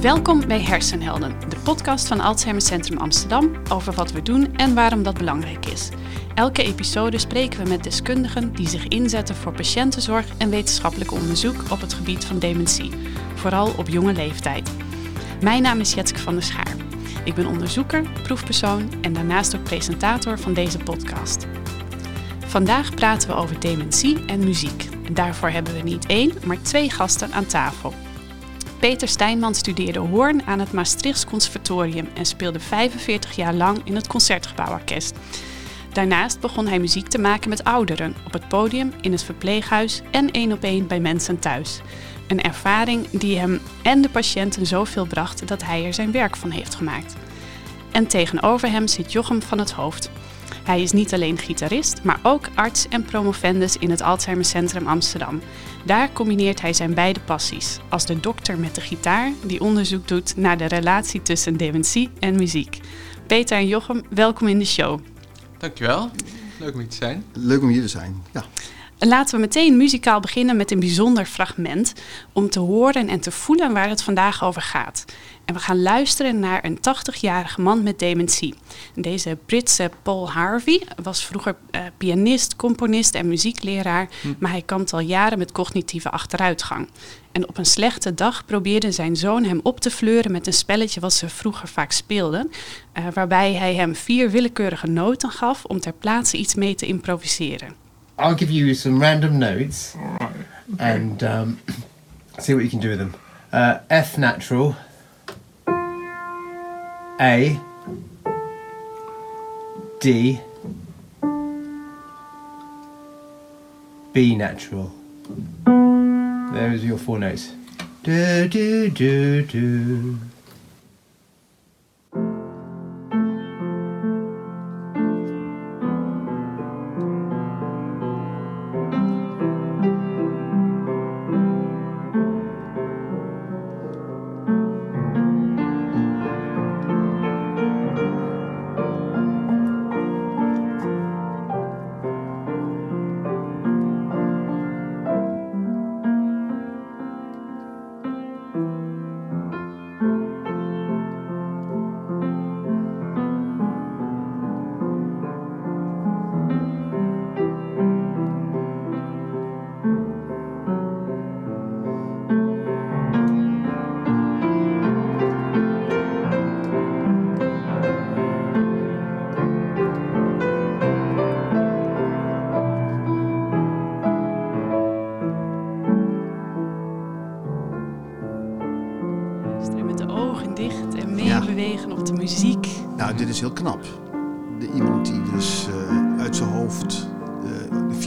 Welkom bij Hersenhelden, de podcast van Alzheimer Centrum Amsterdam over wat we doen en waarom dat belangrijk is. Elke episode spreken we met deskundigen die zich inzetten voor patiëntenzorg en wetenschappelijk onderzoek op het gebied van dementie, vooral op jonge leeftijd. Mijn naam is Jetske van der Schaar. Ik ben onderzoeker, proefpersoon en daarnaast ook presentator van deze podcast. Vandaag praten we over dementie en muziek. Daarvoor hebben we niet één, maar twee gasten aan tafel. Peter Steinman studeerde hoorn aan het Maastrichts Conservatorium en speelde 45 jaar lang in het Concertgebouworkest. Daarnaast begon hij muziek te maken met ouderen, op het podium, in het verpleeghuis en één op één bij mensen thuis. Een ervaring die hem en de patiënten zoveel bracht dat hij er zijn werk van heeft gemaakt. En tegenover hem zit Jochem van het Hoofd. Hij is niet alleen gitarist, maar ook arts en promovendus in het Alzheimer Centrum Amsterdam. Daar combineert hij zijn beide passies, als de dokter met de gitaar die onderzoek doet naar de relatie tussen dementie en muziek. Peter en Jochem, welkom in de show. Dankjewel, leuk om hier te zijn. Leuk om hier te zijn, ja. Laten we meteen muzikaal beginnen met een bijzonder fragment om te horen en te voelen waar het vandaag over gaat. En we gaan luisteren naar een 80-jarige man met dementie. Deze Britse Paul Harvey was vroeger uh, pianist, componist en muziekleraar, hm. maar hij kampt al jaren met cognitieve achteruitgang. En op een slechte dag probeerde zijn zoon hem op te fleuren met een spelletje wat ze vroeger vaak speelden, uh, waarbij hij hem vier willekeurige noten gaf om ter plaatse iets mee te improviseren. I'll give you some random notes and um, see what you can do with them. Uh, F natural. A D B natural. Those are your four notes. Do do do do.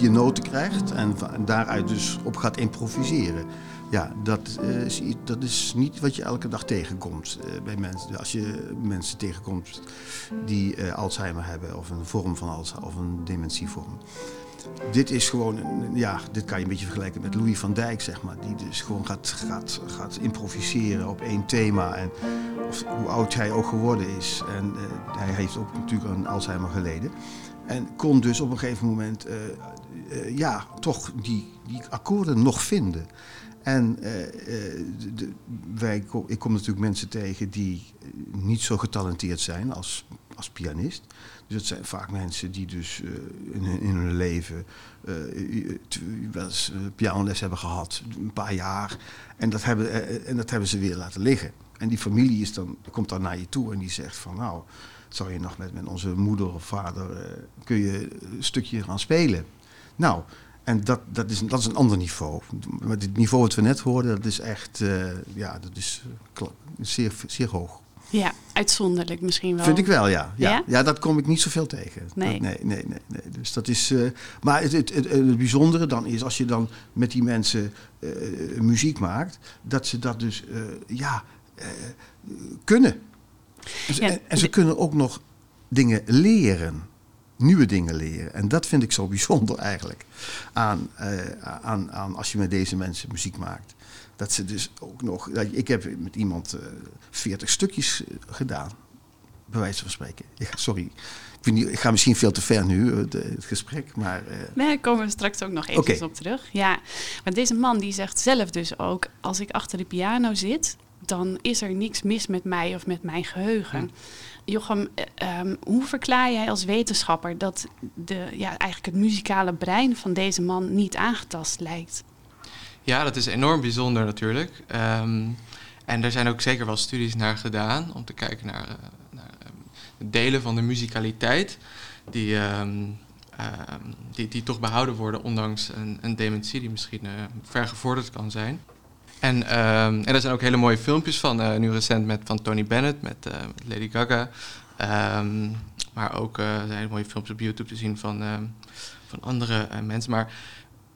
Vier noten krijgt en, daaruit dus op gaat improviseren. Ja, dat, uh, is, dat is niet wat je elke dag tegenkomt bij mensen. Als je mensen tegenkomt die Alzheimer hebben of een vorm van Alzheimer of een dementievorm dit is gewoon, ja, dit kan je een beetje vergelijken met Louis van Dijk, zeg maar. Die dus gewoon gaat, gaat, gaat improviseren op één thema. En of, hoe oud hij ook geworden is. En hij heeft ook natuurlijk een Alzheimer geleden. En kon dus op een gegeven moment, uh, ja, toch die, die akkoorden nog vinden. En de, wij, ik kom natuurlijk mensen tegen die niet zo getalenteerd zijn als, als pianist. Dus het zijn vaak mensen die dus in, hun, in, hun leven uh, wel eens pianoles hebben gehad, een paar jaar. En dat, hebben, en dat hebben ze weer laten liggen. En die familie is dan, komt dan naar je toe en die zegt van nou, zou je nog met, met onze moeder of vader, kun je een stukje gaan spelen? Nou, en dat, dat, is, dat is een ander niveau. Maar het niveau wat we net hoorden, dat is echt, ja, dat is zeer, zeer hoog. Ja, uitzonderlijk misschien wel. Vind ik wel, ja. Ja, ja? dat kom ik niet zoveel tegen. Nee. nee, nee, nee, nee. Dus dat is. Uh, maar het, het, het, het, bijzondere dan is als je dan met die mensen uh, muziek maakt, dat ze dat dus ja, kunnen. Ja, en, en, ze kunnen ook nog dingen leren. Nieuwe dingen leren. En dat vind ik zo bijzonder eigenlijk. Aan, aan, aan als je met deze mensen muziek maakt dat ze dus ook nog. Ik heb met iemand uh, eh, 40 stukjes eh, gedaan, bij wijze van spreken. Ja, sorry. Ik, niet, ik, ga misschien veel te ver nu, eh, het gesprek, maar... Uh... Nee, daar komen we straks ook nog even op terug. Ja, maar deze man die zegt zelf dus ook... als ik achter de piano zit, dan is er niks mis met mij of met mijn geheugen. Jochem, eh, ehm, hoe verklaar jij als wetenschapper dat de, ja, eigenlijk het muzikale brein van deze man niet aangetast lijkt? Ja, dat is enorm bijzonder natuurlijk. Ehm, en er zijn ook zeker wel studies naar gedaan om te kijken naar, uh, naar ehm, delen van de muzikaliteit die, die, die toch behouden worden ondanks een, een dementie die misschien uh, ver gevorderd kan zijn. En, um, en er zijn ook hele mooie filmpjes van, uh, nu recent met van Tony Bennett, met, uh, Lady Gaga. Um, maar ook uh, zijn hele mooie filmpjes op YouTube te zien van, uh, van andere mensen. Maar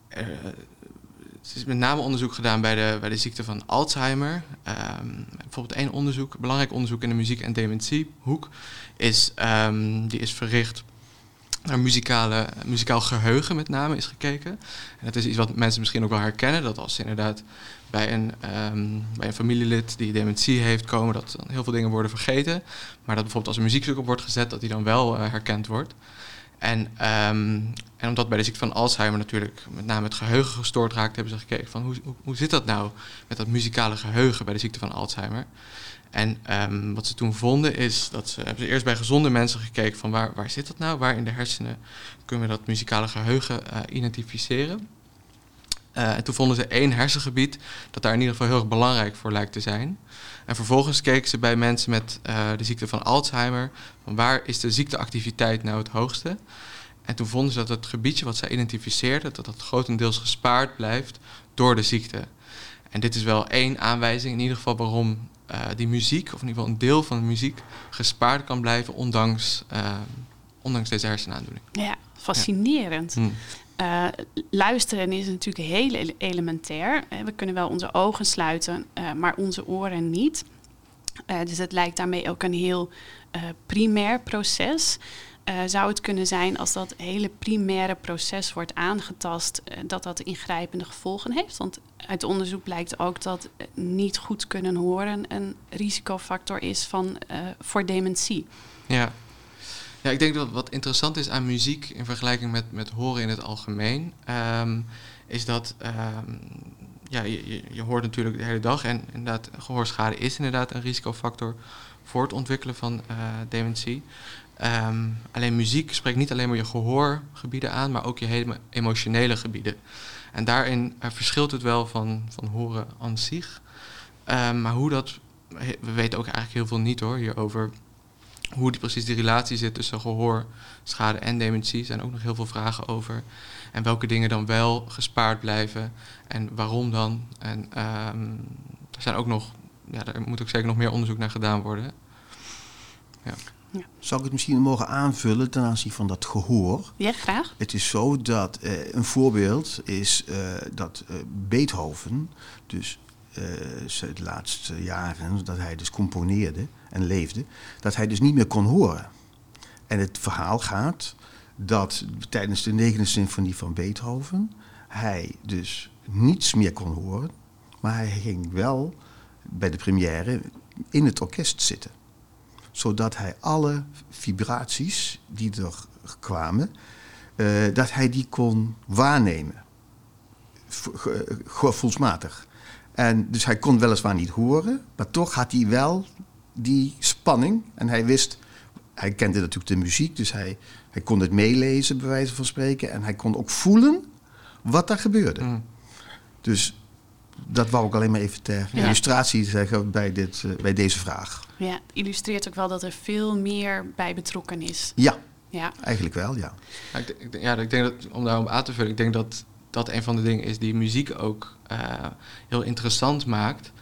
er is met name onderzoek gedaan bij de, bij de ziekte van Alzheimer. Bijvoorbeeld één onderzoek, belangrijk onderzoek in de muziek- en dementiehoek, is, die is verricht naar muzikale, muzikaal geheugen met name is gekeken. En dat is iets wat mensen misschien ook wel herkennen, dat als ze inderdaad bij een, um, bij een familielid die dementie heeft komen, dat heel veel dingen worden vergeten. Maar dat bijvoorbeeld als een muziekstuk op wordt gezet, dat die dan wel uh, herkend wordt. En, um, en omdat bij de ziekte van Alzheimer natuurlijk met name het geheugen gestoord raakt, hebben ze gekeken van hoe, hoe, zit dat nou met dat muzikale geheugen bij de ziekte van Alzheimer. En um, wat ze toen vonden is dat ze hebben ze eerst bij gezonde mensen gekeken van waar, waar zit dat nou, waar in de hersenen kunnen we dat muzikale geheugen uh, identificeren. Uh, en toen vonden ze één hersengebied dat daar in ieder geval heel erg belangrijk voor lijkt te zijn. En vervolgens keken ze bij mensen met uh, de ziekte van Alzheimer, van waar is de ziekteactiviteit nou het hoogste? En toen vonden ze dat het gebiedje wat zij identificeerden, dat dat grotendeels gespaard blijft door de ziekte. En dit is wel één aanwijzing in ieder geval waarom uh, die muziek, of in ieder geval een deel van de muziek, gespaard kan blijven ondanks, ondanks deze hersenaandoening. Ja, fascinerend. Ja. Hmm. Uh, luisteren is natuurlijk heel elementair. We kunnen wel onze ogen sluiten, uh, maar onze oren niet. Dus het lijkt daarmee ook een heel primair proces. zou het kunnen zijn als dat hele primaire proces wordt aangetast, dat dat ingrijpende gevolgen heeft? Want uit onderzoek blijkt ook dat niet goed kunnen horen een risicofactor is van, voor dementie. Ja, ja, ik denk dat wat interessant is aan muziek in vergelijking met, met horen in het algemeen, um, is dat um, ja, je, je hoort natuurlijk de hele dag en inderdaad, gehoorschade is inderdaad een risicofactor voor het ontwikkelen van uh, dementie. Um, alleen muziek spreekt niet alleen maar je gehoorgebieden aan, maar ook je hele emotionele gebieden. En daarin uh, verschilt het wel van, van horen aan zich. maar hoe dat, we weten ook eigenlijk heel veel niet hoor hierover hoe die, precies die relatie zit tussen gehoorschade en dementie. Er zijn ook nog heel veel vragen over. En welke dingen dan wel gespaard blijven en waarom dan. En um, er zijn ook nog, ja, er moet ook zeker nog meer onderzoek naar gedaan worden. Ja. Ja. Zou ik het misschien mogen aanvullen ten aanzien van dat gehoor? Ja, graag. Het is zo dat eh, een voorbeeld is uh, dat uh, Beethoven, dus de laatste jaren, dat hij dus componeerde en leefde, dat hij dus niet meer kon horen. En het verhaal gaat dat tijdens de negende symfonie van Beethoven hij dus niets meer kon horen, maar hij ging wel bij de première in het orkest zitten. Zodat hij alle vibraties die er kwamen, uh, dat hij die kon waarnemen. Gevoelsmatig. En dus hij kon weliswaar niet horen, maar toch had hij wel die spanning. En hij wist, hij kende natuurlijk de muziek, dus hij, hij kon het meelezen, bij wijze van spreken. En hij kon ook voelen wat er gebeurde. Mm. Dus dat wou ik alleen maar even ter ja. illustratie zeggen bij, dit, uh, bij deze vraag. Ja, illustreert ook wel dat er veel meer bij betrokken is. Ja, ja. eigenlijk wel, ja. Ja, ik, ik, ja, ik denk dat, om daarom aan te vullen, ik denk dat dat een van de dingen is die muziek ook uh, heel interessant maakt.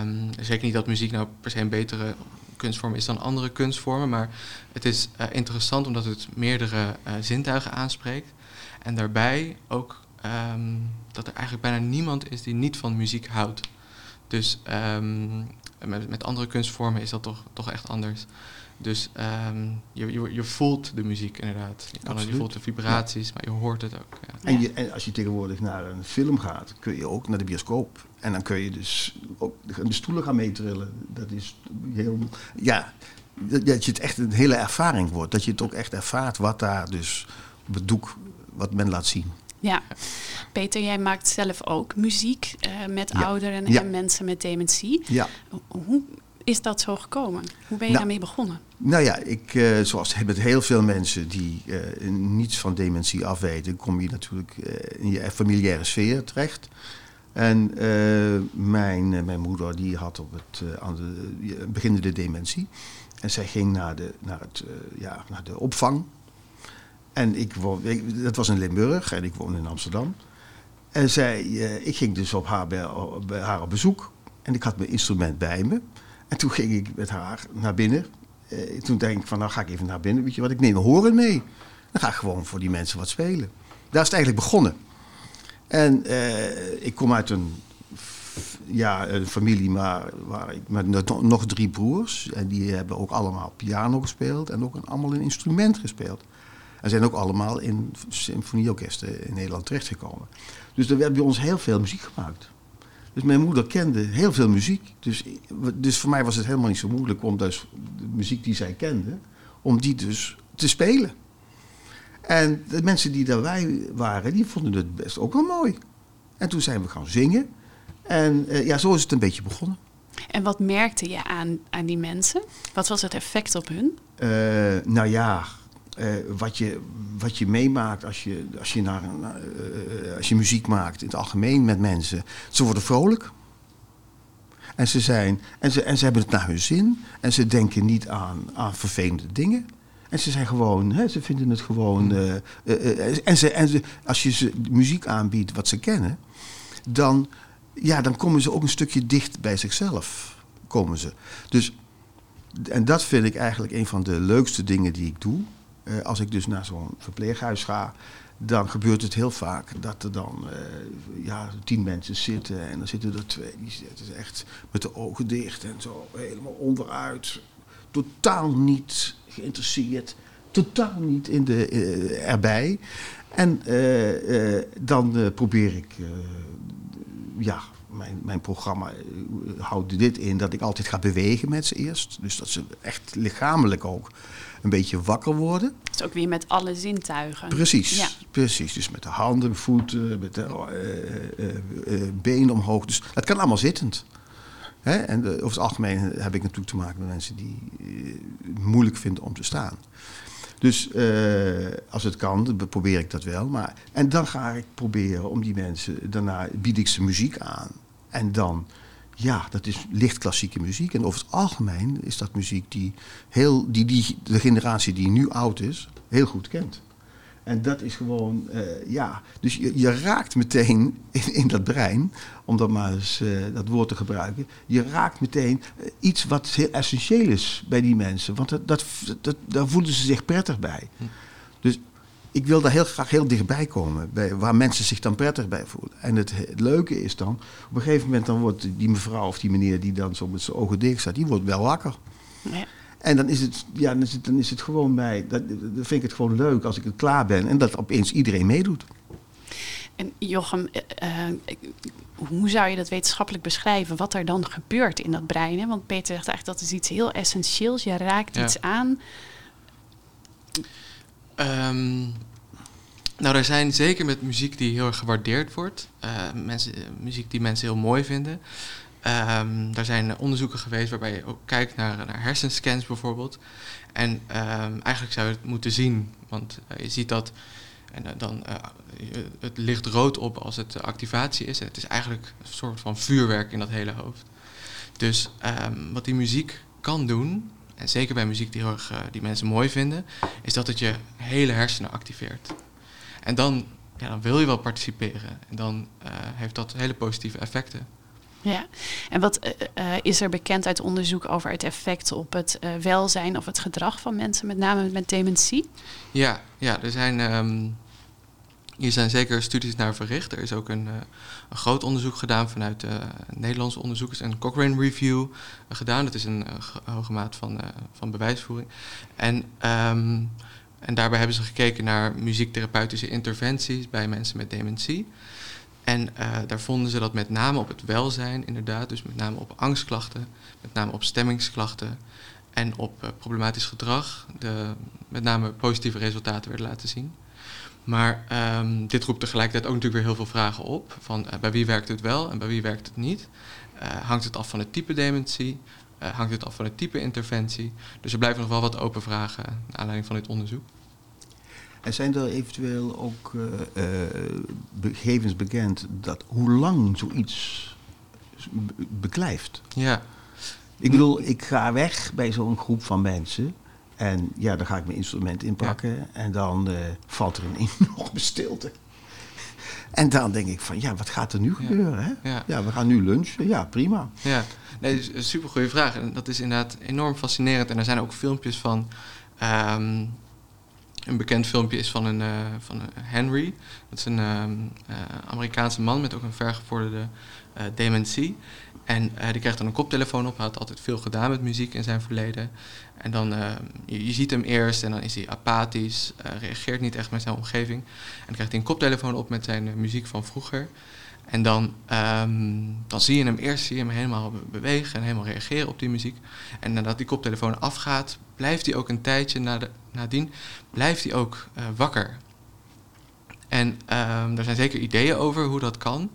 Um, zeker niet dat muziek nou per se een betere kunstvorm is dan andere kunstvormen, maar het is uh, interessant omdat het meerdere uh, zintuigen aanspreekt. En daarbij ook um, dat er eigenlijk bijna niemand is die niet van muziek houdt. Dus um, met, met andere kunstvormen is dat toch, toch echt anders. Dus um, je, je, je, voelt de muziek inderdaad. Je, kan, je voelt de vibraties, ja. maar je hoort het ook. Ja. En, je, en, als je tegenwoordig naar een film gaat, kun je ook naar de bioscoop. En dan kun je dus ook de stoelen gaan meetrillen. Dat is heel. Ja, dat je het echt een hele ervaring wordt. Dat je het ook echt ervaart wat daar dus op het doek, wat men laat zien. Ja. Peter, jij maakt zelf ook muziek uh, met Ja. ouderen Ja. en mensen met dementie. Ja. Hoe is dat zo gekomen? Hoe ben je Nou, daarmee begonnen? Nou ja, ik, eh, zoals met heel veel mensen die eh, niets van dementie afweten, kom je natuurlijk eh, in je familiaire sfeer terecht. En mijn, mijn moeder die had op het aan de, beginnende dementie. En zij ging naar de, naar het, ja, naar de opvang. En ik woon, ik- dat was in Limburg en ik woon in Amsterdam. En zij, ik ging dus op haar, bij haar op bezoek. En ik had mijn instrument bij me. En toen ging ik met haar naar binnen. Eh, toen denk ik van, nou ga ik even naar binnen. Weet je wat, ik neem horen mee. Dan ga ik gewoon voor die mensen wat spelen. Daar is het eigenlijk begonnen. En eh, ik kom uit een, ja, een familie maar, waar ik met nog- drie broers. En die hebben ook allemaal piano gespeeld en ook allemaal een instrument gespeeld. En zijn ook allemaal in symfonieorkesten in Nederland terechtgekomen. Dus er werd bij ons heel veel muziek gemaakt. Dus mijn moeder kende heel veel muziek. Dus, dus voor mij was het helemaal niet zo moeilijk om dus de muziek die zij kende, om die dus te spelen. En de mensen die daarbij waren, die vonden het best ook wel mooi. En toen zijn we gaan zingen. En eh, ja, zo is het een beetje begonnen. En wat merkte je aan, aan die mensen? Wat was het effect op hun? Eh, nou ja, eh, wat, je, wat je meemaakt als je, als, je naar, een, eh, als je muziek maakt in het algemeen met mensen. Ze worden vrolijk. En ze, zijn, en ze, en ze hebben het naar hun zin. En ze denken niet aan, aan vervelende dingen. En ze zijn gewoon, hè, ze vinden het gewoon. eh, eh, eh, en ze, en ze, als je ze muziek aanbiedt wat ze kennen, dan, ja, dan komen ze ook een stukje dicht bij zichzelf. Komen ze. Dus en dat vind ik eigenlijk een van de leukste dingen die ik doe. Eh, als ik dus naar zo'n verpleeghuis ga, dan gebeurt het heel vaak dat er dan eh, ja, tien mensen zitten. En dan zitten er twee, die zitten echt met de ogen dicht en zo helemaal onderuit. Totaal niet geïnteresseerd, totaal niet in de, eh, erbij. En dan probeer ik, ja, mijn, mijn programma houdt dit in dat ik altijd ga bewegen met ze eerst. Dus dat ze echt lichamelijk ook een beetje wakker worden. Dus ook weer met alle zintuigen. Precies, Ja. precies. Dus met de handen, voeten, met de eh, benen omhoog. Dus dat kan allemaal zittend. Hè? En over het algemeen heb ik natuurlijk te maken met mensen die het moeilijk vinden om te staan. Dus als het kan, dan probeer ik dat wel. Maar, en dan ga ik proberen om die mensen, daarna bied ik ze muziek aan. En dan, ja, dat is licht klassieke muziek. En over het algemeen is dat muziek die, heel, die, die de generatie die nu oud is, heel goed kent. En dat is gewoon, eh, ja, dus je, je raakt meteen in, in dat brein, om dat maar eens eh, dat woord te gebruiken, je raakt meteen eh, iets wat heel essentieel is bij die mensen. Want dat, dat, dat, daar voelen ze zich prettig bij. Dus ik wil daar heel graag heel dichtbij komen, bij, waar mensen zich dan prettig bij voelen. En het, het leuke is dan, op een gegeven moment dan wordt die mevrouw of die meneer die dan zo met zijn ogen dicht staat, die wordt wel wakker. Ja. En dan is het, ja, dan is het, dan is het gewoon bij. Dat, dan vind ik het gewoon leuk als ik het klaar ben en dat opeens iedereen meedoet. En Jochem, eh, eh, hoe zou je dat wetenschappelijk beschrijven? Wat er dan gebeurt in dat brein? Hè? Want Peter zegt eigenlijk dat is iets heel essentieels. Je raakt Ja. iets aan. Ehm, nou, er zijn zeker met muziek die heel erg gewaardeerd wordt. eh, mensen, eh, muziek die mensen heel mooi vinden. Ehm er zijn onderzoeken geweest waarbij je ook kijkt naar, naar hersenscans bijvoorbeeld. En ehm, eigenlijk zou je het moeten zien, want eh, je ziet dat en, dan, het licht rood op als het activatie is. En het is eigenlijk een soort van vuurwerk in dat hele hoofd. Dus wat die muziek kan doen, en zeker bij muziek die, heel erg, eh, die mensen mooi vinden, is dat het je hele hersenen activeert. En dan, ja, dan wil je wel participeren. En dan eh, heeft dat hele positieve effecten. Ja. En wat eh, is er bekend uit onderzoek over het effect op het welzijn of het gedrag van mensen, met name met dementie? Ja, ja er zijn, ehm, hier zijn zeker studies naar verricht. Er is ook een, eh, een groot onderzoek gedaan vanuit eh, Nederlandse onderzoekers. Een Cochrane Review eh, gedaan. Dat is een ge- hoge maat van, van bewijsvoering. En, ehm, en daarbij hebben ze gekeken naar muziektherapeutische interventies bij mensen met dementie. En daar vonden ze dat met name op het welzijn, inderdaad, dus met name op angstklachten, met name op stemmingsklachten en op problematisch gedrag, de, met name positieve resultaten werden laten zien. Maar ehm, dit roept tegelijkertijd ook natuurlijk weer heel veel vragen op. Van bij wie werkt het wel en bij wie werkt het niet? hangt het af van het type dementie? hangt het af van het type interventie? Dus er blijven nog wel wat open vragen naar aanleiding van dit onderzoek. En zijn er eventueel ook gegevens bekend dat hoe lang zoiets beklijft? Ja. Ik bedoel, ik ga weg bij zo'n groep van mensen. En ja, dan ga ik mijn instrument inpakken. En dan uh, valt er een enorme stilte. En dan denk ik van, ja, wat gaat er nu gebeuren? Hè? Ja. ja. we gaan nu lunchen. Ja, prima. Ja, nee, een super goede vraag. En dat is inderdaad enorm fascinerend. En er zijn ook filmpjes van... Ehm, een bekend filmpje is van een, uh, van Henry. Dat is een ehm, eh, Amerikaanse man met ook een vergevorderde dementie. En uh, die krijgt dan een koptelefoon op. Hij had altijd veel gedaan met muziek in zijn verleden. En dan, uh, je, ziet hem eerst en dan is hij apathisch, uh, reageert niet echt met zijn omgeving. En dan krijgt hij een koptelefoon op met zijn muziek van vroeger. En dan, um, dan zie je hem eerst zie je hem helemaal bewegen en helemaal reageren op die muziek. En nadat die koptelefoon afgaat, blijft hij ook een tijdje na nadien blijft hij ook wakker. En um, er zijn zeker ideeën over hoe dat kan.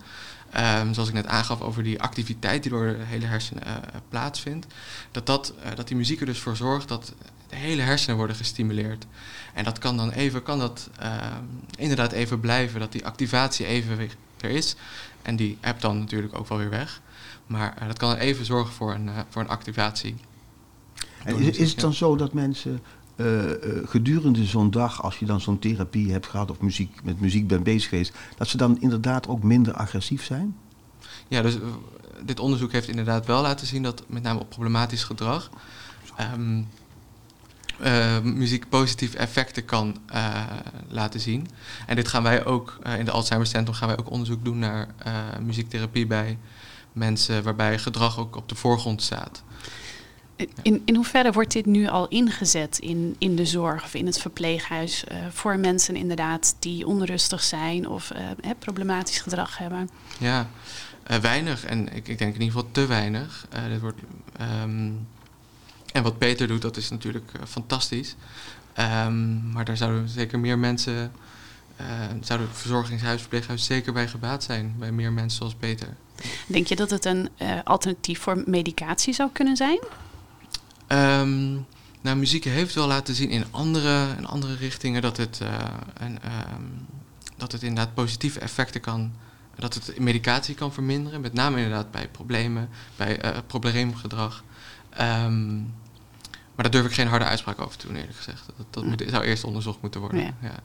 Um, zoals ik net aangaf over die activiteit die door de hele hersenen uh, plaatsvindt, dat, dat, uh, dat die muziek er dus voor zorgt dat de hele hersenen worden gestimuleerd. En dat kan dan even, kan dat uh, inderdaad even blijven, dat die activatie even weer er is. En die app dan natuurlijk ook wel weer weg. Maar dat kan even zorgen voor een, voor een activatie. En is, is het dan zo dat mensen uh, gedurende zo'n dag, als je dan zo'n therapie hebt gehad of muziek, met muziek bent bezig geweest, dat ze dan inderdaad ook minder agressief zijn? Ja, dus dit onderzoek heeft inderdaad wel laten zien dat met name op problematisch gedrag um, muziek positieve effecten kan laten zien. En dit gaan wij ook in de Alzheimer Centrum gaan wij ook onderzoek doen naar muziektherapie bij mensen waarbij gedrag ook op de voorgrond staat. In, in hoeverre wordt dit nu al ingezet in, in de zorg of in het verpleeghuis uh, voor mensen inderdaad die onrustig zijn of uh, problematisch gedrag hebben? Ja, uh, weinig en ik, ik, denk in ieder geval te weinig. dit wordt, um, en wat Peter doet, dat is natuurlijk fantastisch. Um, maar daar zouden zeker meer mensen, zouden het verzorgingshuis, verpleeghuis zeker bij gebaat zijn, bij meer mensen zoals Peter. Denk je dat het een alternatief voor medicatie zou kunnen zijn? Um, nou, muziek heeft wel laten zien in andere, andere richtingen dat het, en, um, dat het inderdaad positieve effecten kan, dat het medicatie kan verminderen. Met name inderdaad bij problemen, bij uh, probleemgedrag. Um, maar daar durf ik geen harde uitspraak over te doen, eerlijk gezegd. Dat, dat moet, zou eerst onderzocht moeten worden. Ja. ja.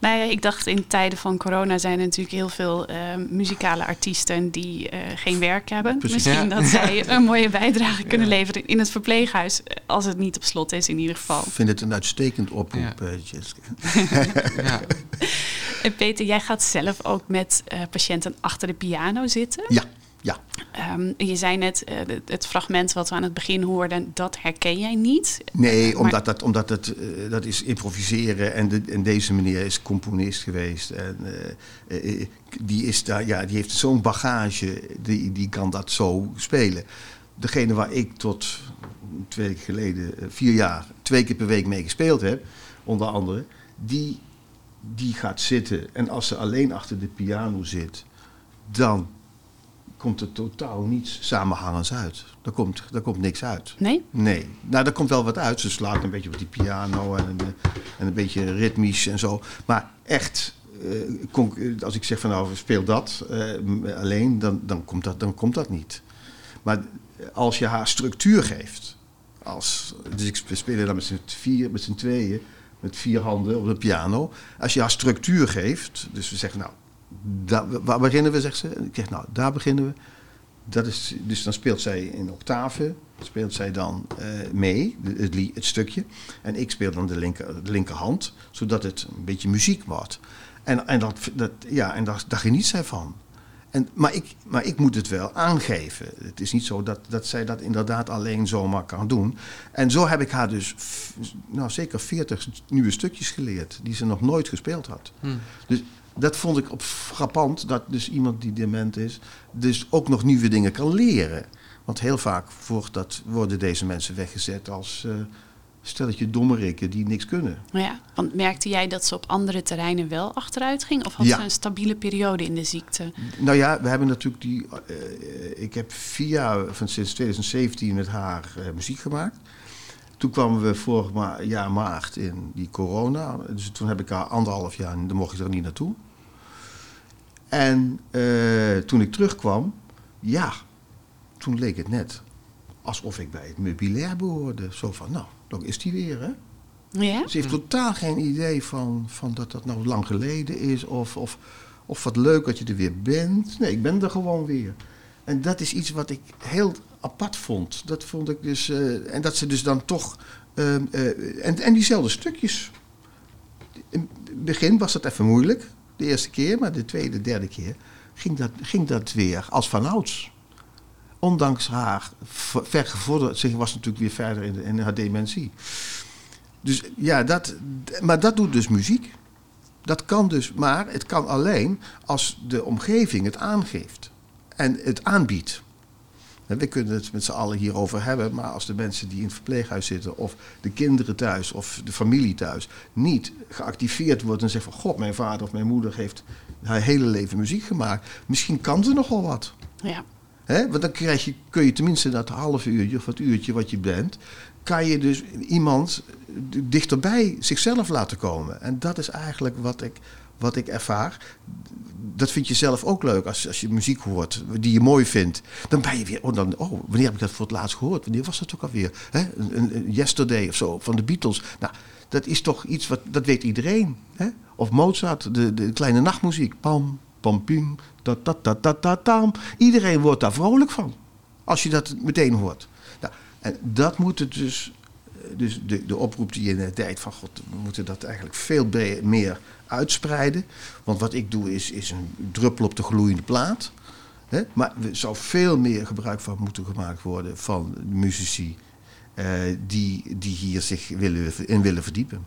Nou ja, ik dacht in tijden van corona zijn er natuurlijk heel veel uh, muzikale artiesten die uh, geen werk hebben. Precies. Misschien ja. dat zij een mooie bijdrage kunnen leveren in het verpleeghuis, als het niet op slot is in ieder geval. Ik vind het een uitstekend oproep, uh, Jessica. ja. En Peter, jij gaat zelf ook met patiënten achter de piano zitten. Ja. Ja. Um, je zei net, uh, het fragment wat we aan het begin hoorden, dat herken jij niet. Nee, maar... omdat, dat, omdat het, uh, dat is improviseren en, de, en deze meneer is componist geweest. En, die, is daar, ja, die heeft zo'n bagage, die, die kan dat zo spelen. Degene waar ik tot twee weken geleden, vier jaar, twee keer per week mee gespeeld heb, onder andere, die, die gaat zitten. En als ze alleen achter de piano zit, dan komt er totaal niets samenhangends uit. Daar komt, daar komt niks uit. Nee? Nee. Nou, er komt wel wat uit. Ze slaat een beetje op die piano en, en een beetje ritmisch en zo. Maar echt, uh, als ik zeg van nou, speel dat uh, alleen, dan, dan, komt dat, dan komt dat niet. Maar als je haar structuur geeft, als, dus ik speel dan met z'n vier, met z'n tweeën, met vier handen op de piano. Als je haar structuur geeft, dus we zeggen nou, waar beginnen we, zegt ze. ik zeg, nou, daar beginnen we. Dat is, dus dan speelt zij in octaven, speelt zij dan uh, mee, het, het, stukje. En ik speel dan de, linker, de linkerhand, zodat het een beetje muziek wordt. En, en, dat, dat, ja, en daar, daar geniet zij van. En, maar, ik, maar ik moet het wel aangeven. Het is niet zo dat, dat zij dat inderdaad alleen zomaar kan doen. En zo heb ik haar dus nou, zeker 40 nieuwe stukjes geleerd die ze nog nooit gespeeld had. Hmm. Dus dat vond ik op frappant, dat dus iemand die dement is, dus ook nog nieuwe dingen kan leren. Want heel vaak wordt dat, worden deze mensen weggezet als uh, stelletje dommerikken die niks kunnen. Ja, want merkte jij dat ze op andere terreinen wel achteruit ging? Of had Ja. ze een stabiele periode in de ziekte? Nou ja, we hebben natuurlijk die. eh, ik heb vier jaar van sinds 2017 met haar eh, muziek gemaakt. Toen kwamen we vorig ma- jaar maart in die corona. Dus toen heb ik haar anderhalf jaar en dan mocht ik er niet naartoe. En eh, toen ik terugkwam, ja, toen leek het net alsof ik bij het meubilair behoorde. Zo van, nou, dan is die weer, hè? Ja? Ze heeft totaal geen idee van, van dat dat nou lang geleden is. Of, of, of wat leuk dat je er weer bent. Nee, ik ben er gewoon weer. En dat is iets wat ik heel apart vond. Dat vond ik dus. eh, en dat ze dus dan toch. ehm, eh, en, en diezelfde stukjes. In het begin was dat even moeilijk. De eerste keer, maar de tweede, derde keer ging dat, ging dat weer als vanouds. Ondanks haar ver- vergevorderd. Ze was natuurlijk weer verder in, de, in haar dementie. Dus ja, dat, maar dat doet dus muziek. Dat kan dus, maar het kan alleen als de omgeving het aangeeft en het aanbiedt. We kunnen het met z'n allen hierover hebben, maar als de mensen die in het verpleeghuis zitten, of de kinderen thuis, of de familie thuis, niet geactiveerd wordt en zeggen van God, mijn vader of mijn moeder heeft haar hele leven muziek gemaakt, misschien kan ze nogal wat. Ja. Hè? Want dan krijg je, kun je tenminste dat half uurtje of dat uurtje wat je bent, kan je dus iemand dichterbij zichzelf laten komen. En dat is eigenlijk wat ik, wat ik ervaar. Dat vind je zelf ook leuk als, als je muziek hoort die je mooi vindt. Dan ben je weer, oh, dan, oh, wanneer heb ik dat voor het laatst gehoord? Wanneer was dat ook alweer? Een, Yesterday of zo, van de Beatles. Nou, dat is toch iets wat, dat weet iedereen. Hè? Of Mozart, de, de kleine nachtmuziek. Pam, pam, pim, ta, ta, ta, ta, tam. Iedereen wordt daar vrolijk van. Als je dat meteen hoort. Nou, en dat moet het dus dus de, de oproep die je net deed van god, we moeten dat eigenlijk veel meer uitspreiden. Want wat ik doe is, is een druppel op de gloeiende plaat. Hè? Maar er zou veel meer gebruik van moeten gemaakt worden van de muzici eh, die, die hier zich willen, in willen verdiepen.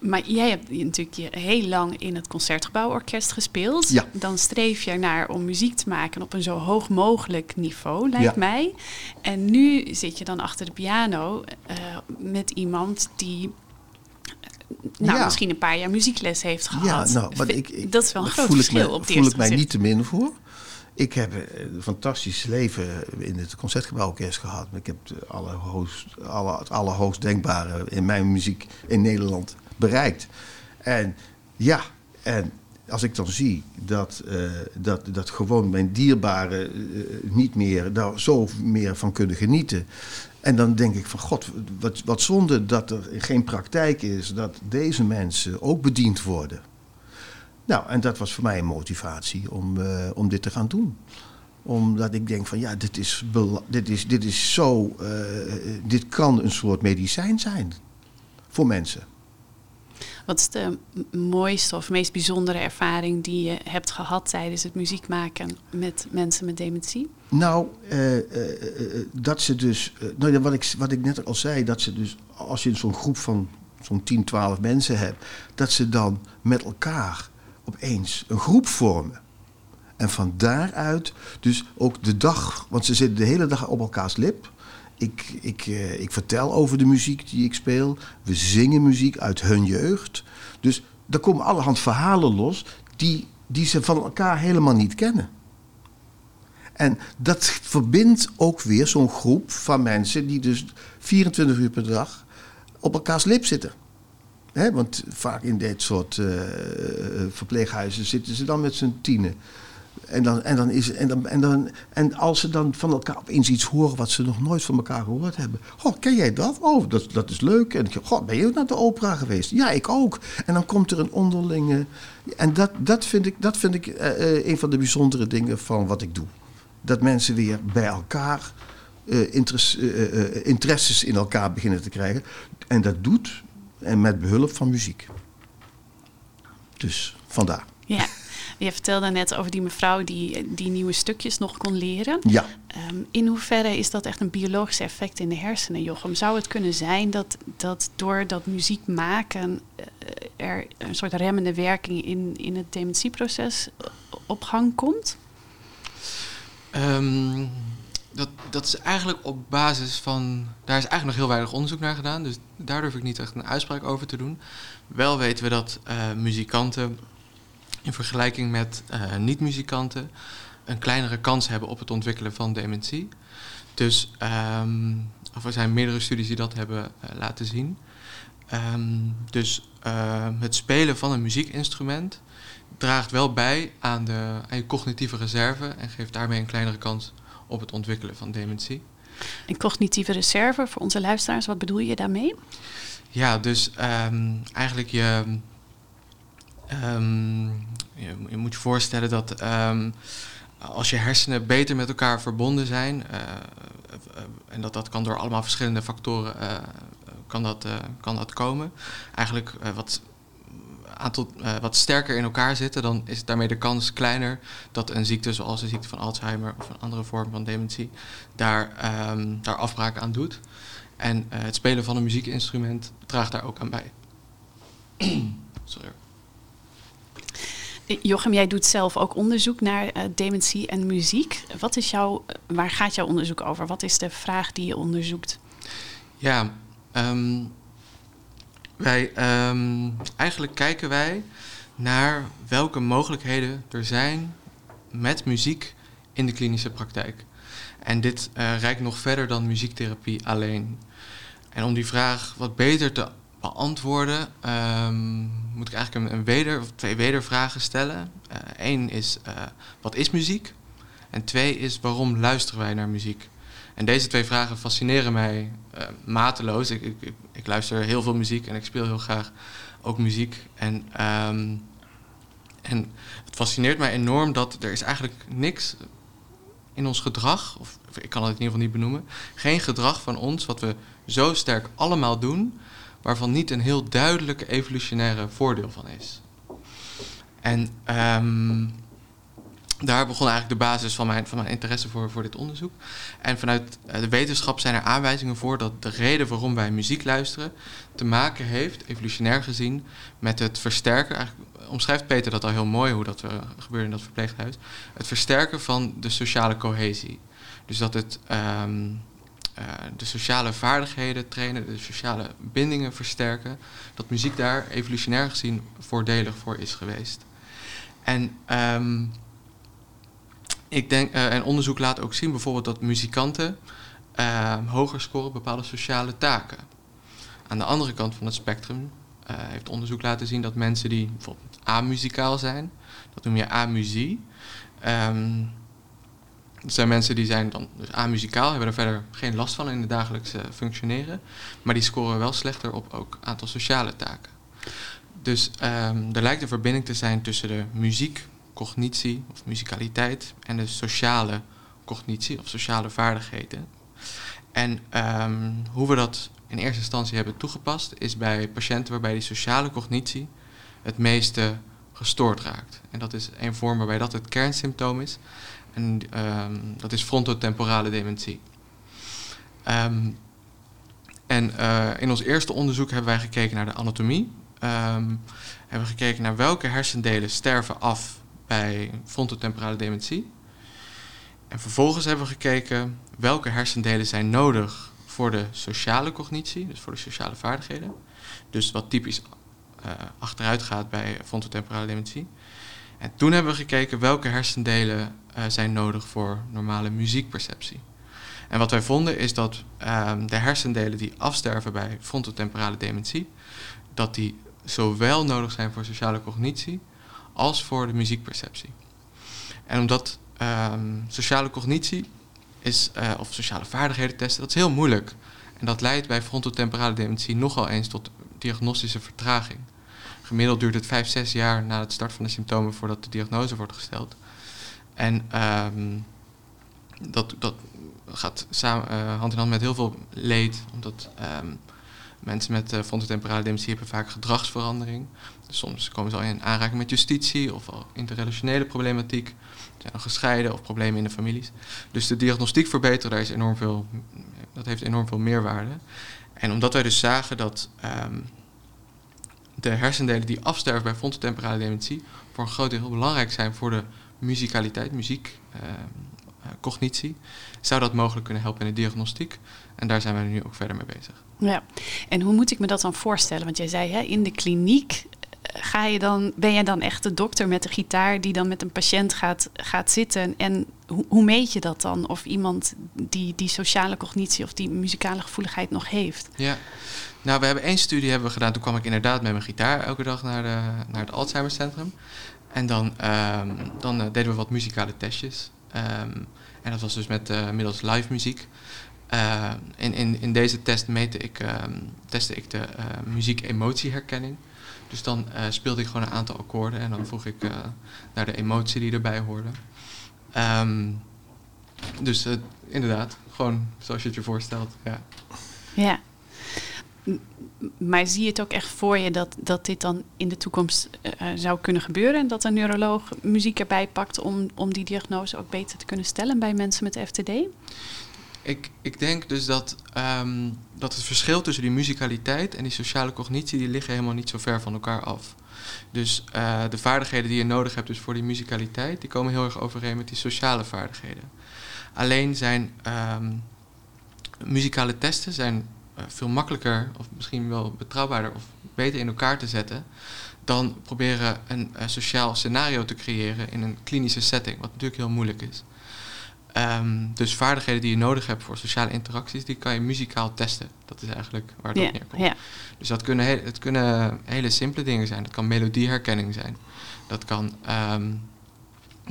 Maar jij hebt natuurlijk heel lang in het Concertgebouworkest gespeeld. Ja. Dan streef je naar om muziek te maken op een zo hoog mogelijk niveau, lijkt Ja. mij. En nu zit je dan achter de piano eh, met iemand die nou, Ja. misschien een paar jaar muziekles heeft gehad. Ja, nou, maar ik, ik, dat is wel een groot verschil me- op het voel ik mij gezicht. niet te min voor. Ik heb eh, een fantastisch leven in het Concertgebouworkest gehad. Ik heb allerhoogst, alle, het allerhoogst denkbare in mijn muziek in Nederland bereikt. En ja, en als ik dan zie dat, eh, dat, dat gewoon mijn dierbaren eh, niet meer daar zo meer van kunnen genieten. En dan denk ik van god, wat, wat zonde dat er geen praktijk is dat deze mensen ook bediend worden. Nou, en dat was voor mij een motivatie om, eh, om dit te gaan doen. Omdat ik denk van ja, dit is, dit is, dit is zo, eh, dit kan een soort medicijn zijn voor mensen. Wat is de mooiste of meest bijzondere ervaring die je hebt gehad tijdens het muziek maken met mensen met dementie? Nou, eh, eh, eh, dat ze dus, nou wat, ik, wat ik net al zei, dat ze dus, als je zo'n groep van zo'n 10, 12 mensen hebt, dat ze dan met elkaar opeens een groep vormen. En van daaruit dus ook de dag, want ze zitten de hele dag op elkaars lip. Ik, ik, eh, ik vertel over de muziek die ik speel. We zingen muziek uit hun jeugd. Dus er komen allerhand verhalen los die, die ze van elkaar helemaal niet kennen. En dat verbindt ook weer zo'n groep van mensen die dus 24 uur per dag op elkaars lip zitten. Hè, want vaak in dit soort eh, verpleeghuizen zitten ze dan met z'n tienen. En, dan, en, dan is, en, dan, en, dan, en als ze dan van elkaar opeens iets horen wat ze nog nooit van elkaar gehoord hebben. Goh, ken jij dat? Oh, dat, dat is leuk. En ik, goh, ben je ook naar de opera geweest? Ja, ik ook. En dan komt er een onderlinge... En dat, dat vind ik, dat vind ik eh, eh, een van de bijzondere dingen van wat ik doe. Dat mensen weer bij elkaar eh, interesses in elkaar beginnen te krijgen. En dat doet en met behulp van muziek. Dus vandaar. Ja, je vertelde net over die mevrouw die, die nieuwe stukjes nog kon leren. Ja. Ehm, in hoeverre is dat echt een biologisch effect in de hersenen, Jochem? Zou het kunnen zijn dat, dat door dat muziek maken eh, er een soort remmende werking in, in het dementieproces op gang komt? Ehm, dat, dat is eigenlijk op basis van. Daar is eigenlijk nog heel weinig onderzoek naar gedaan. Dus daar durf ik niet echt een uitspraak over te doen. Wel weten we dat uh, muzikanten in vergelijking met uh, niet-muzikanten een kleinere kans hebben op het ontwikkelen van dementie. Dus um, of er zijn meerdere studies die dat hebben uh, laten zien. Um, dus uh, het spelen van een muziekinstrument draagt wel bij aan, de, aan je cognitieve reserve en geeft daarmee een kleinere kans op het ontwikkelen van dementie. En cognitieve reserve voor onze luisteraars, wat bedoel je daarmee? Ja, dus um, eigenlijk je, um, je, moet je voorstellen dat um, als je hersenen beter met elkaar verbonden zijn, uh, uh, en dat dat kan door allemaal verschillende factoren uh, kan, dat, kan dat komen. Eigenlijk wat aantal wat sterker in elkaar zitten, dan is daarmee de kans kleiner dat een ziekte zoals de ziekte van Alzheimer of een andere vorm van dementie daar, um, daar afbraak aan doet. En het spelen van een muziekinstrument draagt daar ook aan bij. Sorry. Jochem, jij doet zelf ook onderzoek naar uh, dementie en muziek. Wat is jouw, waar gaat jouw onderzoek over? Wat is de vraag die je onderzoekt? Ja, um, wij, um, eigenlijk kijken wij naar welke mogelijkheden er zijn met muziek in de klinische praktijk. En dit uh, reikt nog verder dan muziektherapie alleen. En om die vraag wat beter te beantwoorden, um, moet ik eigenlijk een, een weder, of twee wedervragen stellen. Eén uh, is, uh, wat is muziek? En twee is, waarom luisteren wij naar muziek? En deze twee vragen fascineren mij uh, mateloos. Ik, ik, ik, luister heel veel muziek en ik speel heel graag ook muziek. En, um, en het fascineert mij enorm dat er is eigenlijk niks in ons gedrag, of ik kan het in ieder geval niet benoemen, geen gedrag van ons wat we zo sterk allemaal doen, waarvan niet een heel duidelijke evolutionaire voordeel van is. En um, daar begon eigenlijk de basis van mijn, van mijn interesse voor, voor dit onderzoek. En vanuit de wetenschap zijn er aanwijzingen voor dat de reden waarom wij muziek luisteren te maken heeft, evolutionair gezien, met het versterken. Eigenlijk omschrijft Peter dat al heel mooi hoe dat uh, gebeurde in dat verpleeghuis. Het versterken van de sociale cohesie. Dus dat het uh, de sociale vaardigheden trainen, de sociale bindingen versterken. Dat muziek daar evolutionair gezien voordelig voor is geweest. En um, ik denk, uh, en onderzoek laat ook zien bijvoorbeeld dat muzikanten uh, hoger scoren bepaalde sociale taken. Aan de andere kant van het spectrum uh, heeft onderzoek laten zien dat mensen die bijvoorbeeld amuzikaal zijn, dat noem je amusie. Um, dat zijn mensen die zijn dan dus amuzikaal, hebben er verder geen last van in het dagelijkse functioneren, maar die scoren wel slechter op ook aantal sociale taken. Dus um, er lijkt een verbinding te zijn tussen de muziek cognitie of muzikaliteit en de sociale cognitie of sociale vaardigheden. En um, hoe we dat in eerste instantie hebben toegepast is bij patiënten waarbij die sociale cognitie het meeste gestoord raakt. En dat is een vorm waarbij dat het kernsymptoom is. En um, dat is frontotemporale dementie. Um, en uh, in ons eerste onderzoek hebben wij gekeken naar de anatomie. Um, hebben we gekeken naar welke hersendelen sterven af bij frontotemporale dementie. En vervolgens hebben we gekeken welke hersendelen zijn nodig voor de sociale cognitie, dus voor de sociale vaardigheden. Dus wat typisch uh, achteruit gaat bij frontotemporale dementie. En toen hebben we gekeken welke hersendelen zijn nodig voor normale muziekperceptie. En wat wij vonden is dat uh, de hersendelen die afsterven bij frontotemporale dementie, dat die zowel nodig zijn voor sociale cognitie als voor de muziekperceptie. En omdat um, sociale cognitie is, uh, of sociale vaardigheden testen, dat is heel moeilijk. En dat leidt bij frontotemporale dementie nogal eens tot diagnostische vertraging. Gemiddeld duurt het 5, 6 jaar na het start van de symptomen voordat de diagnose wordt gesteld. En um, dat, dat gaat samen, uh, hand in hand met heel veel leed, omdat um, mensen met uh, frontotemporale dementie hebben vaak gedragsverandering. Dus soms komen ze al in aanraking met justitie of al interrelationele problematiek. Zijn al gescheiden of problemen in de families. Dus de diagnostiek verbeteren, daar is enorm veel, dat heeft enorm veel meerwaarde. En omdat wij dus zagen dat um, de hersendelen die afsterven bij frontotemporale dementie voor een groot deel heel belangrijk zijn voor de muzikaliteit, muziek, uh, cognitie, zou dat mogelijk kunnen helpen in de diagnostiek. En daar zijn we nu ook verder mee bezig. Ja, en hoe moet ik me dat dan voorstellen? Want jij zei hè, in de kliniek ga je dan, ben jij dan echt de dokter met de gitaar die dan met een patiënt gaat, gaat zitten? En hoe, hoe meet je dat dan? Of iemand die die sociale cognitie of die muzikale gevoeligheid nog heeft? Ja, nou we hebben één studie hebben we gedaan. Toen kwam ik inderdaad met mijn gitaar elke dag naar, de, naar het Alzheimercentrum. En dan, um, dan uh, deden we wat muzikale testjes. Um, en dat was dus met uh, middels live muziek. Uh, in, in, in deze test meette ik, testte ik de muziek-emotieherkenning. Dus dan speelde ik gewoon een aantal akkoorden en dan vroeg ik naar de emotie die erbij hoorde. Dus inderdaad, gewoon zoals je het je voorstelt. Ja. ja. Maar zie je het ook echt voor je dat, dat dit dan in de toekomst zou kunnen gebeuren? En dat een neuroloog muziek erbij pakt om, om die diagnose ook beter te kunnen stellen bij mensen met FTD? Ik, ik denk dus dat, um, dat het verschil tussen die muzikaliteit en die sociale cognitie, die liggen helemaal niet zo ver van elkaar af. Dus uh, de vaardigheden die je nodig hebt dus voor die muzikaliteit, die komen heel erg overeen met die sociale vaardigheden. Alleen zijn um, muzikale testen zijn veel makkelijker, of misschien wel betrouwbaarder of beter in elkaar te zetten, dan proberen een uh, sociaal scenario te creëren in een klinische setting, wat natuurlijk heel moeilijk is. Um, dus vaardigheden die je nodig hebt voor sociale interacties, die kan je muzikaal testen. Dat is eigenlijk waar het op neerkomt. Dus dat kunnen, he het kunnen hele simpele dingen zijn. Dat kan melodieherkenning zijn. Dat kan um,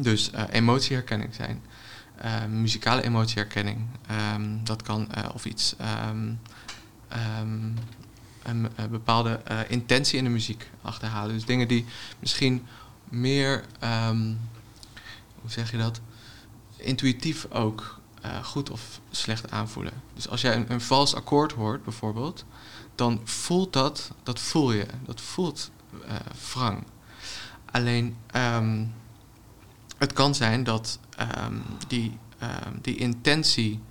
dus uh, emotieherkenning zijn. Uh, muzikale emotieherkenning. Um, dat kan of iets een, een, bepaalde uh, intentie in de muziek achterhalen. Dus dingen die misschien meer, hoe zeg je dat? intuïtief ook uh, goed of slecht aanvoelen. Dus als jij een, vals akkoord hoort, bijvoorbeeld, dan voelt dat, dat voel je, dat voelt uh. Alleen, um, het kan zijn dat die, die intentie,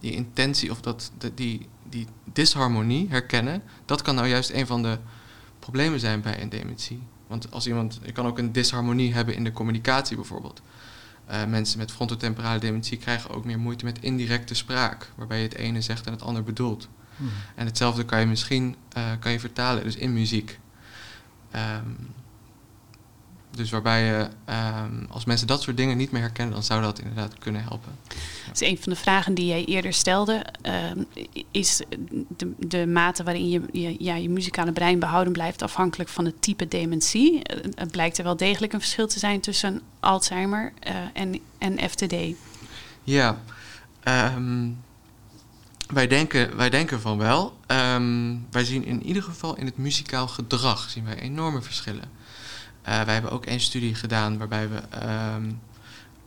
die intentie of dat, de, die, die disharmonie herkennen, dat kan nou juist een van de problemen zijn bij een dementie. Want als iemand, je kan ook een disharmonie hebben in de communicatie bijvoorbeeld. Uh, mensen met frontotemporale dementie krijgen ook meer moeite met indirecte spraak, waarbij je het ene zegt en het ander bedoelt. Hmm. En hetzelfde kan je misschien uh, kan je vertalen, dus in muziek. Um, dus waarbij je, um, als mensen dat soort dingen niet meer herkennen, dan zou dat inderdaad kunnen helpen. Dus een van de vragen die jij eerder stelde, uh, is de, de mate waarin je, je, ja, je muzikale brein behouden blijft afhankelijk van het type dementie. Uh, het blijkt er wel degelijk een verschil te zijn tussen Alzheimer uh, en, en FTD. Ja, um, wij, denken, wij denken van wel. Wij zien in ieder geval in het muzikaal gedrag zien wij enorme verschillen. Uh, wij hebben ook een studie gedaan waarbij we um,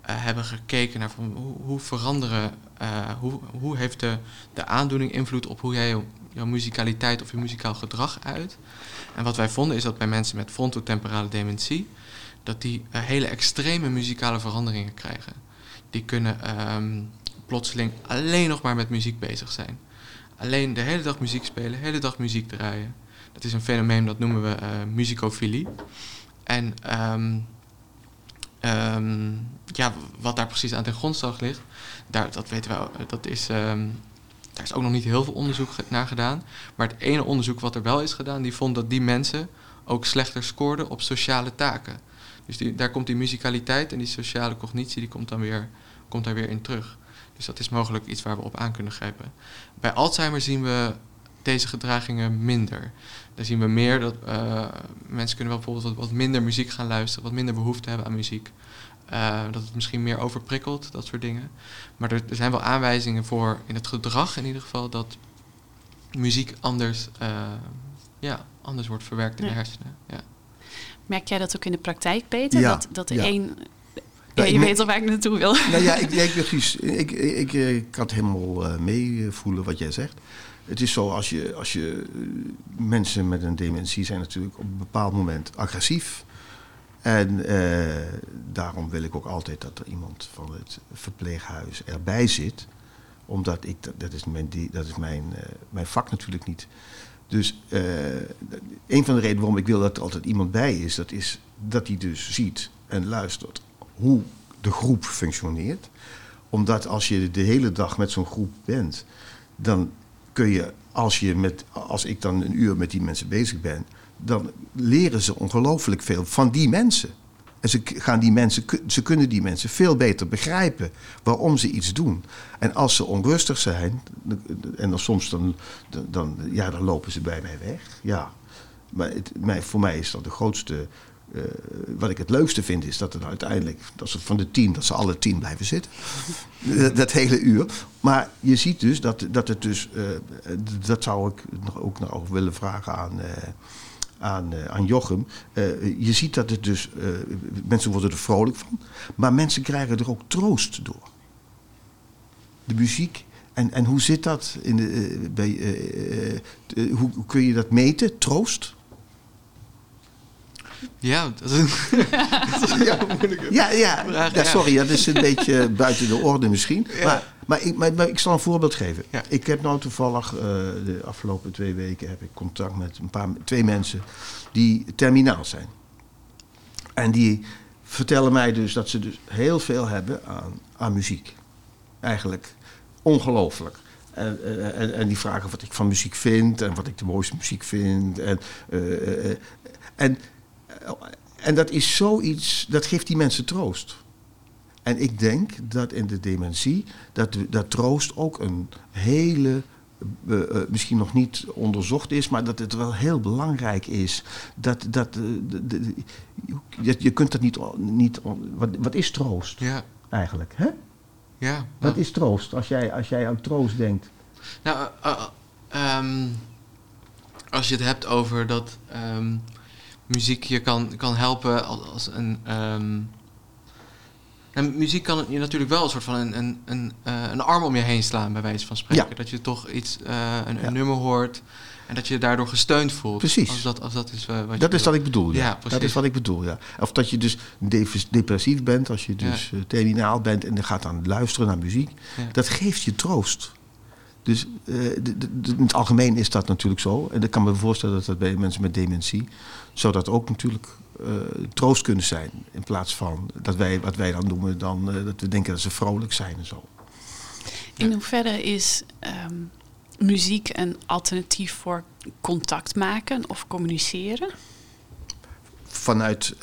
uh, hebben gekeken naar hoe, hoe veranderen, uh, hoe, hoe heeft de, de aandoening invloed op hoe jij jouw, jouw muzikaliteit of je muzikaal gedrag uit. En wat wij vonden is dat bij mensen met frontotemporale dementie, dat die hele extreme muzikale veranderingen krijgen. Die kunnen um, plotseling alleen nog maar met muziek bezig zijn. Alleen de hele dag muziek spelen, de hele dag muziek draaien. Dat is een fenomeen dat noemen we muzicofilie. En um, um, ja, wat daar precies aan ten grondslag ligt, daar, dat weten we, dat is, um, daar is ook nog niet heel veel onderzoek naar gedaan. Maar het ene onderzoek wat er wel is gedaan, die vond dat die mensen ook slechter scoorden op sociale taken. Dus die, daar komt die muzikaliteit en die sociale cognitie, die komt dan weer, komt daar weer in terug. Dus dat is mogelijk iets waar we op aan kunnen grijpen. Bij Alzheimer zien we deze gedragingen minder. Daar zien we meer dat uh, mensen kunnen wel bijvoorbeeld wat, wat, minder muziek gaan luisteren, wat minder behoefte hebben aan muziek. Uh, dat het misschien meer overprikkelt, dat soort dingen. Maar er, er, zijn wel aanwijzingen voor in het gedrag in ieder geval dat muziek anders, uh, ja, anders wordt verwerkt in ja. de hersenen. Ja. Merk jij dat ook in de praktijk, Peter? Ja, dat, dat er ja. één. Nou, je weet al waar ik naartoe wil. Nou ja, ik, ja, ik. Ik, ik, kan het helemaal uh, meevoelen wat jij zegt. Het is zo, als je, als je mensen met een dementie zijn natuurlijk op een bepaald moment agressief. En uh, daarom wil ik ook altijd dat er iemand van het verpleeghuis erbij zit. Omdat ik, dat, is, mijn, dat is mijn, uh, mijn vak natuurlijk niet. Dus uh, een van de redenen waarom ik wil dat er altijd iemand bij is, dat is dat hij dus ziet en luistert hoe de groep functioneert. Omdat als je de hele dag met zo'n groep bent, dan kun je als, je met, als ik dan een uur met die mensen bezig ben, dan leren ze ongelooflijk veel van die mensen. En ze, gaan die mensen, ze kunnen die mensen veel beter begrijpen waarom ze iets doen. En als ze onrustig zijn, en dan soms dan, dan, ja, dan lopen ze bij mij weg. Ja. Maar het, voor mij is dat de grootste. Uh, wat ik het leukste vind, is dat het uiteindelijk, dat ze van de tien, dat ze alle tien blijven zitten. dat, hele uur. Maar je ziet dus dat, dat het dus, uh, dat zou ik nog ook nog willen vragen aan. Uh, aan, aan Jochem. Je ziet dat het dus, mensen worden er vrolijk van, maar mensen krijgen er ook troost door. De muziek. En, en hoe zit dat? In de, bij, hoe, hoe, kun je dat meten? Troost? Ja, dat is een, ja, ja, ja, ja, sorry, dat is een beetje buiten de orde misschien. Maar, maar, ik, maar, maar, ik zal een voorbeeld geven. Ik heb nou toevallig uh, de afgelopen twee weken heb ik contact met een paar, twee mensen die terminaal zijn. En die vertellen mij dus dat ze dus heel veel hebben aan, aan muziek. Eigenlijk ongelooflijk. En, en, en, die vragen wat ik van muziek vind en wat ik de mooiste muziek vind. En, uh, en en dat is zoiets, dat geeft die mensen troost. En ik denk dat in de dementie, dat, dat troost ook een hele, uh, uh, misschien nog niet onderzocht is, maar dat het wel heel belangrijk is. Dat, dat, uh, de, de, je, je kunt dat niet, niet wat, wat is troost ja. eigenlijk? Hè? Ja. Wat is troost als jij, als jij aan troost denkt? Nou, um, als je het hebt over dat. Um, muziek je kan, kan helpen als, als een. Um, en muziek kan je natuurlijk wel een soort van een, een, een, uh, een arm om je heen slaan, bij wijze van spreken. Ja. Dat je toch iets, uh, een, ja. nummer hoort en dat je je daardoor gesteund voelt. Precies. Als dat, als dat is uh, wat dat is wat ik bedoel. Ja. ja dat is wat ik bedoel. Ja. Of dat je dus depressief bent, als je dus terminaal bent en je gaat dan luisteren naar muziek. Dat geeft je troost. Dus uh, in het algemeen is dat natuurlijk zo. En ik kan me voorstellen dat dat bij mensen met dementie... zou dat ook natuurlijk uh, troost kunnen zijn. In plaats van dat wij, wat wij dan noemen... Dan, uh, dat we denken dat ze vrolijk zijn en zo. In hoeverre is um, muziek een alternatief voor contact maken of communiceren? Vanuit...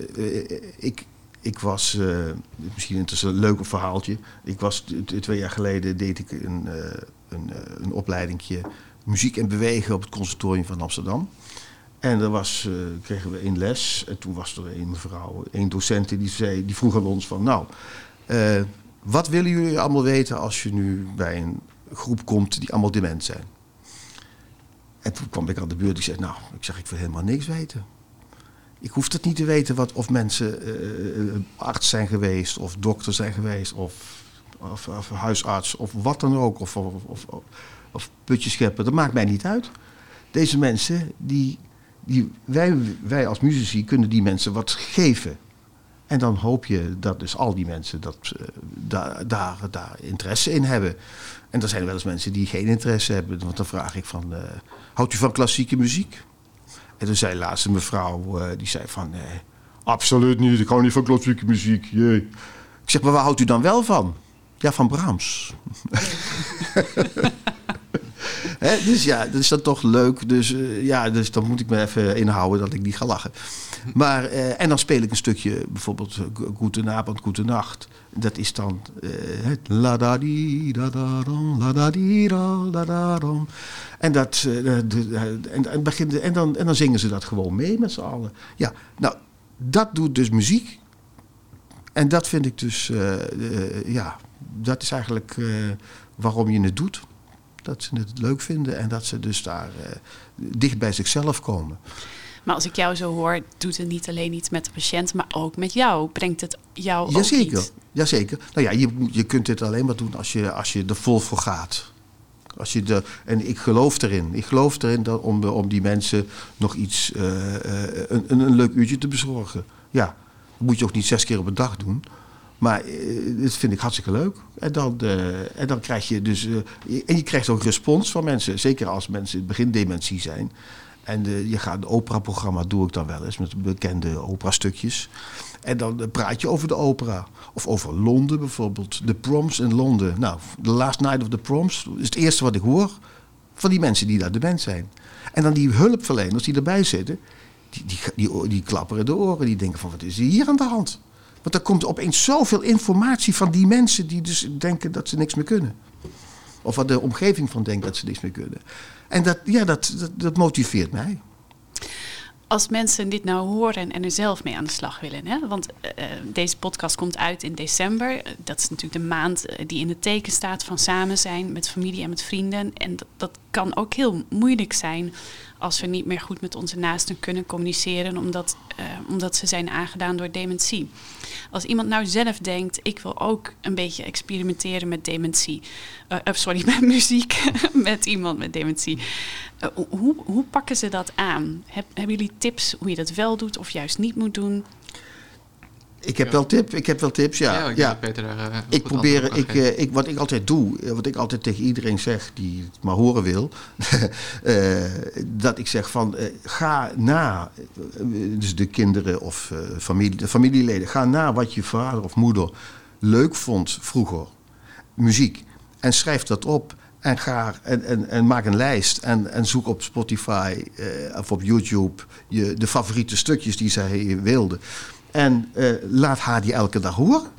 ik, ik was, uh, misschien het een leuk verhaaltje. Ik was twee jaar geleden deed ik een, uh, een, uh, een muziek en bewegen op het conservatorium van Amsterdam. En er was, kregen we één les en toen was er een mevrouw, een docent die zei, die vroeg aan ons van, nou, wat willen jullie allemaal weten als je nu bij een groep komt die allemaal dement zijn? En toen kwam ik aan de beurt die zei, nou, ik zeg, ik wil helemaal niks weten. Ik hoef het niet te weten wat, of mensen uh, arts zijn geweest, of dokter zijn geweest, of, of, of huisarts, of wat dan ook, of, of, of. Dat maakt mij niet uit. Deze mensen, die, die, wij, wij als muzici kunnen die mensen wat geven. En dan hoop je dat dus al die mensen dat, daar, daar, daar interesse in hebben. En er zijn wel eens mensen die geen interesse hebben. Want dan vraag ik van, houdt u van klassieke muziek? En toen zei laatst een mevrouw, uh, die zei van... Nee, absoluut niet, ik hou niet van klassieke muziek. Jee. Ik zeg, maar waar houdt u dan wel van? Ja, van Brahms. Dus ja, dat is dan toch leuk. Dus uh, ja, dus dan moet ik me even inhouden dat ik niet ga lachen. Maar, uh, en dan speel ik een stukje, bijvoorbeeld Goedenavond, Goedenacht. Dat is dan het la da di da da la da di da da. En, dat, uh, en, en, en, dan, en dan zingen ze dat gewoon mee met z'n allen. Ja, nou, dat doet dus muziek. En dat vind ik dus, ja, dat is eigenlijk waarom je het doet. Dat ze het leuk vinden en dat ze dus daar dicht bij zichzelf komen. Maar als ik jou zo hoor, doet het niet alleen iets met de patiënt, maar ook met jou. Brengt het jou Jazeker. ook iets? Jazeker. Nou ja, je, je kunt dit alleen maar doen als je, als je er vol voor gaat. Als je de, en ik geloof erin. Ik geloof erin dat om, om die mensen nog iets, uh, uh, een, een leuk uurtje te bezorgen. Ja, dat moet je ook niet zes keer op een dag doen. Maar uh, dat vind ik hartstikke leuk. En dan, en dan krijg je dus. en je krijgt ook respons van mensen. Zeker als mensen in het begin dementie zijn. En de, je gaat, het operaprogramma doe ik dan wel eens met bekende operastukjes. En dan eh, praat je over de opera. Of over Londen bijvoorbeeld. De proms in Londen. Nou, The Last Night of the Proms is het eerste wat ik hoor van die mensen die daar de band zijn. En dan die hulpverleners die erbij zitten, die, die, die, die klapperen de oren. Die denken van wat is hier aan de hand? Want er komt opeens zoveel informatie van die mensen die dus denken dat ze niks meer kunnen. Of wat de omgeving van denkt dat ze niks meer kunnen. En dat, ja, dat, dat, motiveert mij. Als mensen dit nou horen en er zelf mee aan de slag willen. Hè? Want uh, deze podcast komt uit in december. Dat is natuurlijk de maand die in het teken staat van samen zijn met familie en met vrienden. En dat, dat kan ook heel moeilijk zijn als we niet meer goed met onze naasten kunnen communiceren, omdat, uh, omdat ze zijn aangedaan door dementie. Als iemand nou zelf denkt, ik wil ook een beetje experimenteren met dementie, uh, sorry, met muziek, met iemand met dementie. Hoe, hoe pakken ze dat aan? Heb, hebben jullie tips hoe je dat wel doet of juist niet moet doen? Ik heb, wel tip, ik heb wel tips, ja. Ja, ik ja. Peter daar, eh, Ik probeer, ik, eh, ik, wat ik altijd doe, eh, wat ik altijd tegen iedereen zeg die het maar horen wil, dat ik zeg van ga na, dus de kinderen of familie, de familieleden, ga na wat je vader of moeder leuk vond vroeger, muziek, en schrijf dat op. En, ga, en, en, en maak een lijst en, en zoek op Spotify of op YouTube je, de favoriete stukjes die zij wilde. En eh, laat haar die elke dag horen.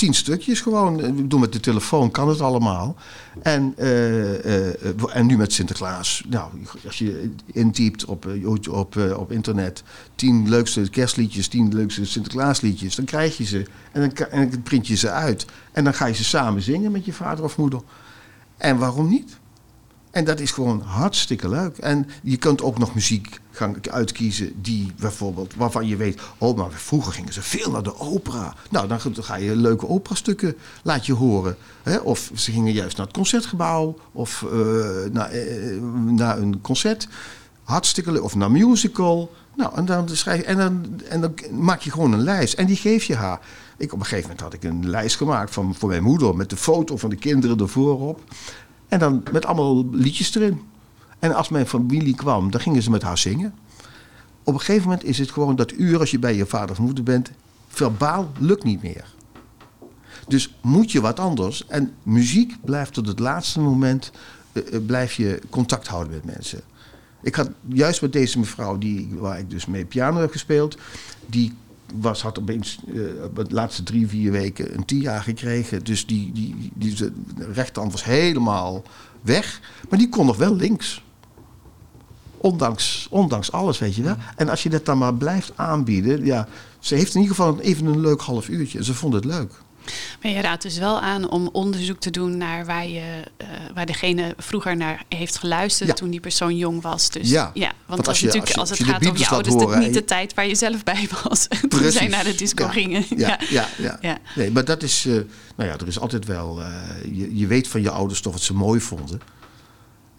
Tien stukjes gewoon. Eh, Doe met de telefoon, kan het allemaal. En, eh, eh, en nu met Sinterklaas. Nou, als je intypt op, op, op internet... tien leukste kerstliedjes, tien leukste Sinterklaasliedjes... dan krijg je ze en dan, en dan print je ze uit. En dan ga je ze samen zingen met je vader of moeder. En waarom niet? En dat is gewoon hartstikke leuk. En je kunt ook nog muziek gaan uitkiezen die bijvoorbeeld, waarvan je weet, oh, maar vroeger gingen ze veel naar de opera. Nou, dan ga je leuke operastukken laat je horen. Hè? Of ze gingen juist naar het concertgebouw of eh, naar, eh, naar een concert. Hartstikke leuk. Of naar musical. Nou, en dan, schrijf, en, dan, en dan maak je gewoon een lijst. En die geef je haar. Ik, op een gegeven moment had ik een lijst gemaakt van, voor mijn moeder met de foto van de kinderen ervoor op. En dan met allemaal liedjes erin. En als mijn familie kwam, dan gingen ze met haar zingen. Op een gegeven moment is het gewoon dat uur als je bij je vader of moeder bent, verbaal lukt niet meer. Dus moet je wat anders. En muziek blijft tot het laatste moment, eh, eh, blijf je contact houden met mensen. Ik had juist met deze mevrouw, die, waar ik dus mee piano heb gespeeld, die was, had opeens eh, de laatste drie, vier weken een TIA gekregen. Dus die, die, die, rechterhand was helemaal weg. Maar die kon nog wel links. Ondanks, ondanks alles, weet je wel. En als je dat dan maar blijft aanbieden. Ja, ze heeft in ieder geval even een leuk half uurtje. En ze vond het leuk. Maar je raadt dus wel aan om onderzoek te doen naar waar, je, uh, waar degene vroeger naar heeft geluisterd Ja. toen die persoon jong was. Dus, Ja. ja want, Want als, je- natuurlijk, als je- als, als het gaat om je ouders, horen niet de tijd waar je zelf bij was. toen zij naar de disco Ja. gingen. Ja, ja, ja. Ja. Nee, maar dat is. eh, nou ja, er is altijd wel. eh, je, je weet van je ouders toch wat ze mooi vonden.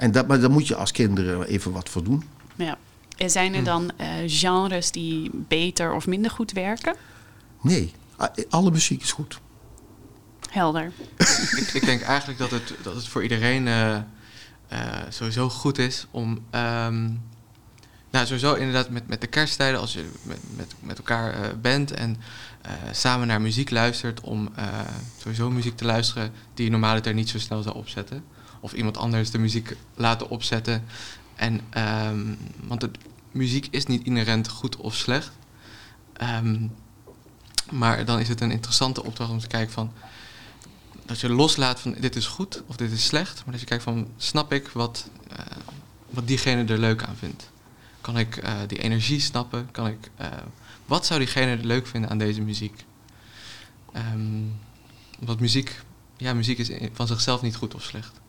En dat, maar daar moet je als kinderen even wat voor doen. Ja. En zijn Hm. er dan eh, genres die beter of minder goed werken? Nee, a- alle muziek is goed. Helder. ik, ik denk eigenlijk dat het, dat het voor iedereen eh, eh, sowieso goed is om. ehm, nou, sowieso inderdaad met, met de kersttijden, als je met, met, met elkaar eh, bent en eh, samen naar muziek luistert, om eh, sowieso muziek te luisteren die je normaliter niet zo snel zou opzetten. Of iemand anders de muziek laten opzetten. En, ehm, want het, muziek is niet inherent goed of slecht. Ehm, maar dan is het een interessante opdracht om te kijken van dat je loslaat van dit is goed of dit is slecht, maar dat je kijkt van snap ik wat, eh, wat diegene er leuk aan vindt. Kan ik eh, die energie snappen? Kan ik, eh, wat zou diegene er leuk vinden aan deze muziek? Ehm want muziek, ja, muziek is van zichzelf niet goed of slecht.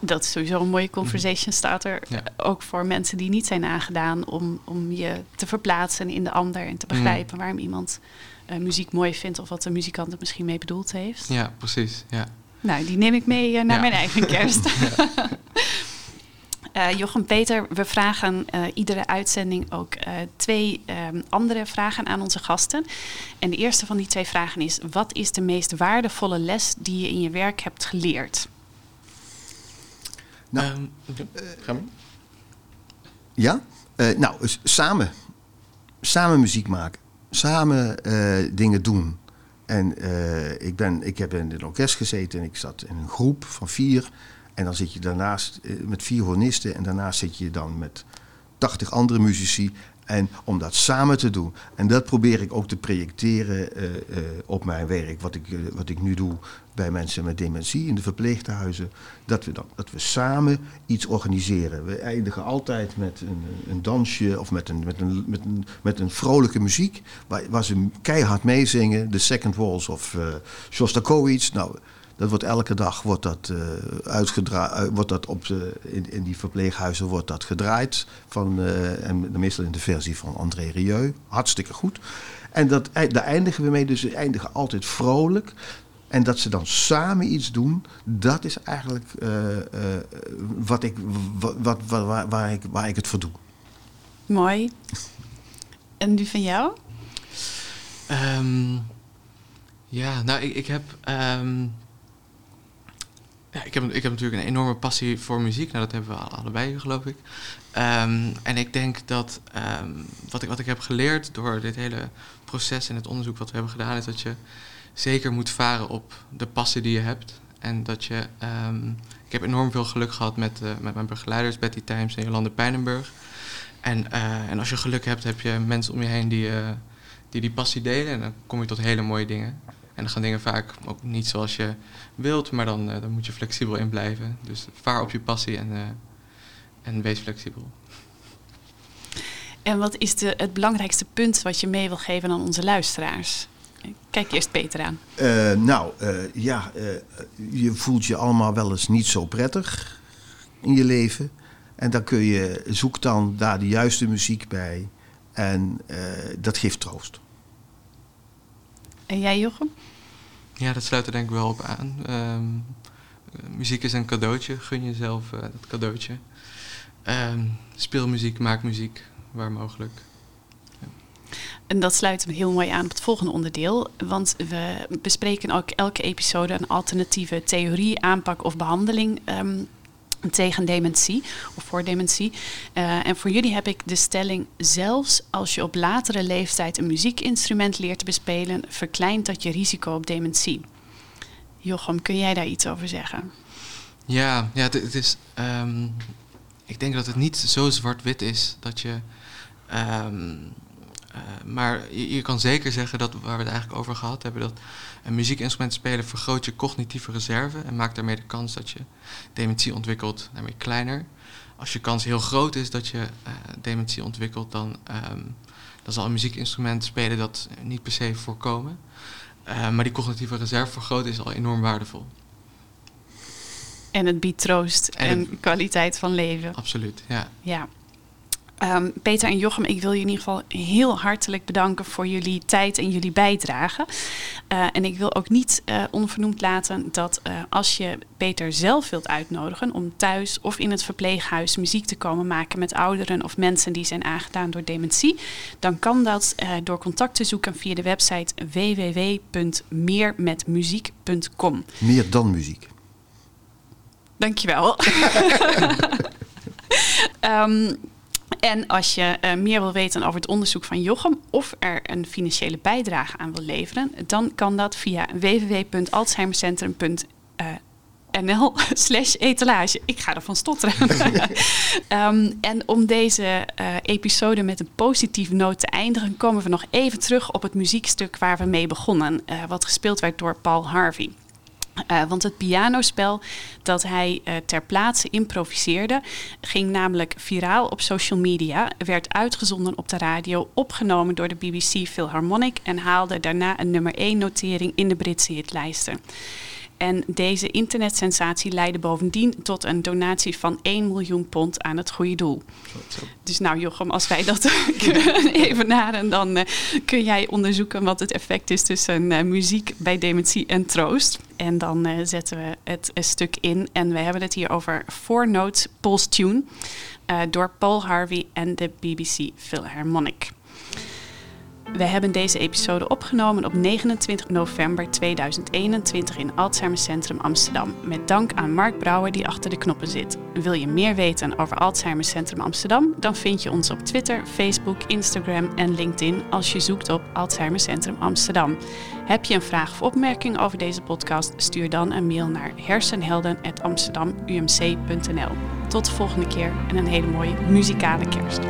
Dat is sowieso een mooie conversation starter. Ja. Ook voor mensen die niet zijn aangedaan om, om je te verplaatsen in de ander en te Mm. begrijpen waarom iemand eh, muziek mooi vindt of wat de muzikant er misschien mee bedoeld heeft. Ja, precies. Ja. Nou, die neem ik mee eh, naar Ja. mijn eigen kerst. Eh, Jochem Peter, we vragen iedere uitzending ook twee ehm, andere vragen aan onze gasten. En de eerste van die twee vragen is: wat is de meest waardevolle les die je in je werk hebt geleerd? Nou, Ehm, ga maar. Ja? Eh, nou, samen. Samen muziek maken. Samen eh, dingen doen. En eh, ik, ben, ik heb in een orkest gezeten en ik zat in een groep van vier. En dan zit je daarnaast eh, met vier hornisten en daarnaast zit je dan met 80 andere muzici. En om dat samen te doen. En dat probeer ik ook te projecteren eh, eh, op mijn werk. Wat ik, eh, wat ik nu doe bij mensen met dementie in de verpleeghuizen. Dat we, dan, dat we samen iets organiseren. We eindigen altijd met een, een dansje of met een, met een, met een, met een vrolijke muziek. Waar, ze keihard meezingen. De Second Waltz of Shostakovich. Nou, dat wordt elke dag wordt dat, uh, uitgedraaid, wordt dat op de, in, in die verpleeghuizen wordt dat gedraaid. Van, uh, en meestal in de versie van André Rieu. Hartstikke goed. En dat, daar eindigen we mee. Dus we eindigen altijd vrolijk. En dat ze dan samen iets doen, dat is eigenlijk uh, wat ik, wat, wat, waar, waar, ik, waar ik het voor doe. Mooi. En die van jou? Um, ja, nou, ik, ik heb. Um, ja, ik heb, ik heb natuurlijk een enorme passie voor muziek. Nou, dat hebben we allebei, geloof ik. Um, en ik denk dat um, wat, ik, wat ik heb geleerd door dit hele proces en het onderzoek wat we hebben gedaan, is dat je zeker moet varen op de passie die je hebt. En dat je. Um, ik heb enorm veel geluk gehad met, uh, met mijn begeleiders, Betty Times en Jolande Pijnenburg. En, uh, en als je geluk hebt, heb je mensen om je heen die, uh, die die passie delen. En dan kom je tot hele mooie dingen. En dan gaan dingen vaak ook niet zoals je wilt, maar dan, uh, dan moet je flexibel in blijven. Dus vaar op je passie en, uh, en wees flexibel. En wat is de, het belangrijkste punt wat je mee wil geven aan onze luisteraars? Kijk eerst Peter aan. Uh, nou, ja, je voelt je allemaal wel eens niet zo prettig in je leven. En dan kun je, zoek dan daar de juiste muziek bij. En dat geeft troost. En jij, Jochem? Ja, dat sluit er denk ik wel op aan. Um, muziek is een cadeautje. Gun jezelf uh, dat cadeautje. Um, speel muziek, maak muziek, waar mogelijk. Ja. En dat sluit heel mooi aan op het volgende onderdeel. Want we bespreken ook elke episode een alternatieve theorie, aanpak of behandeling. Um, tegen dementie of voor dementie. Uh, en voor jullie heb ik de stelling: zelfs als je op latere leeftijd een muziekinstrument leert te bespelen, verkleint dat je risico op dementie. Jochem, kun jij daar iets over zeggen? Ja, ja het, is. Um, ik denk dat het niet zo zwart-wit is dat je. Uh, maar je, je, kan zeker zeggen dat waar we het eigenlijk over gehad hebben, dat een muziekinstrument spelen vergroot je cognitieve reserve en maakt daarmee de kans dat je dementie ontwikkelt daarmee kleiner. Als je kans heel groot is dat je uh, dementie ontwikkelt, dan, um, dan zal een muziekinstrument spelen dat niet per se voorkomen. Uh, maar die cognitieve reserve vergroten is al enorm waardevol. En het biedt troost en, en het, kwaliteit van leven. Absoluut, ja. Ja. Um, Peter en Jochem, ik wil je in ieder geval heel hartelijk bedanken voor jullie tijd en jullie bijdrage. Uh, en ik wil ook niet uh, onvernoemd laten dat uh, als je Peter zelf wilt uitnodigen om thuis of in het verpleeghuis muziek te komen maken met ouderen of mensen die zijn aangedaan door dementie, dan kan dat door contact te zoeken via de website www.meermetmuziek.com. Meer dan muziek. Dankjewel. um, En als je uh, meer wil weten over het onderzoek van Jochem of er een financiële bijdrage aan wil leveren, dan kan dat via www.alzheimercentrum.nl slash etalage. Ik ga ervan stotteren. um, en om deze uh, episode met een positieve noot te eindigen, komen we nog even terug op het muziekstuk waar we mee begonnen, uh, wat gespeeld werd door Paul Harvey. Uh, want het pianospel dat hij uh, ter plaatse improviseerde, ging namelijk viraal op social media, werd uitgezonden op de radio, opgenomen door de BBC Philharmonic en haalde daarna een nummer 1 notering in de Britse hitlijsten. En deze internetsensatie leidde bovendien tot een donatie van 1 miljoen pond aan het goede doel. Dus nou Jochem, als wij dat even naren, dan uh, kun jij onderzoeken wat het effect is tussen uh, muziek bij dementie en troost. En dan uh, zetten we het stuk in. En we hebben het hier over Four Notes Paul's Tune door Paul Harvey en de BBC Philharmonic. We hebben deze episode opgenomen op 29 november 2021 in Alzheimer Centrum Amsterdam. Met dank aan Mark Brouwer die achter de knoppen zit. Wil je meer weten over Alzheimer Centrum Amsterdam? Dan vind je ons op Twitter, Facebook, Instagram en LinkedIn als je zoekt op Alzheimer Centrum Amsterdam. Heb je een vraag of opmerking over deze podcast? Stuur dan een mail naar hersenhelden.amsterdamumc.nl. Tot de volgende keer en een hele mooie muzikale kerst.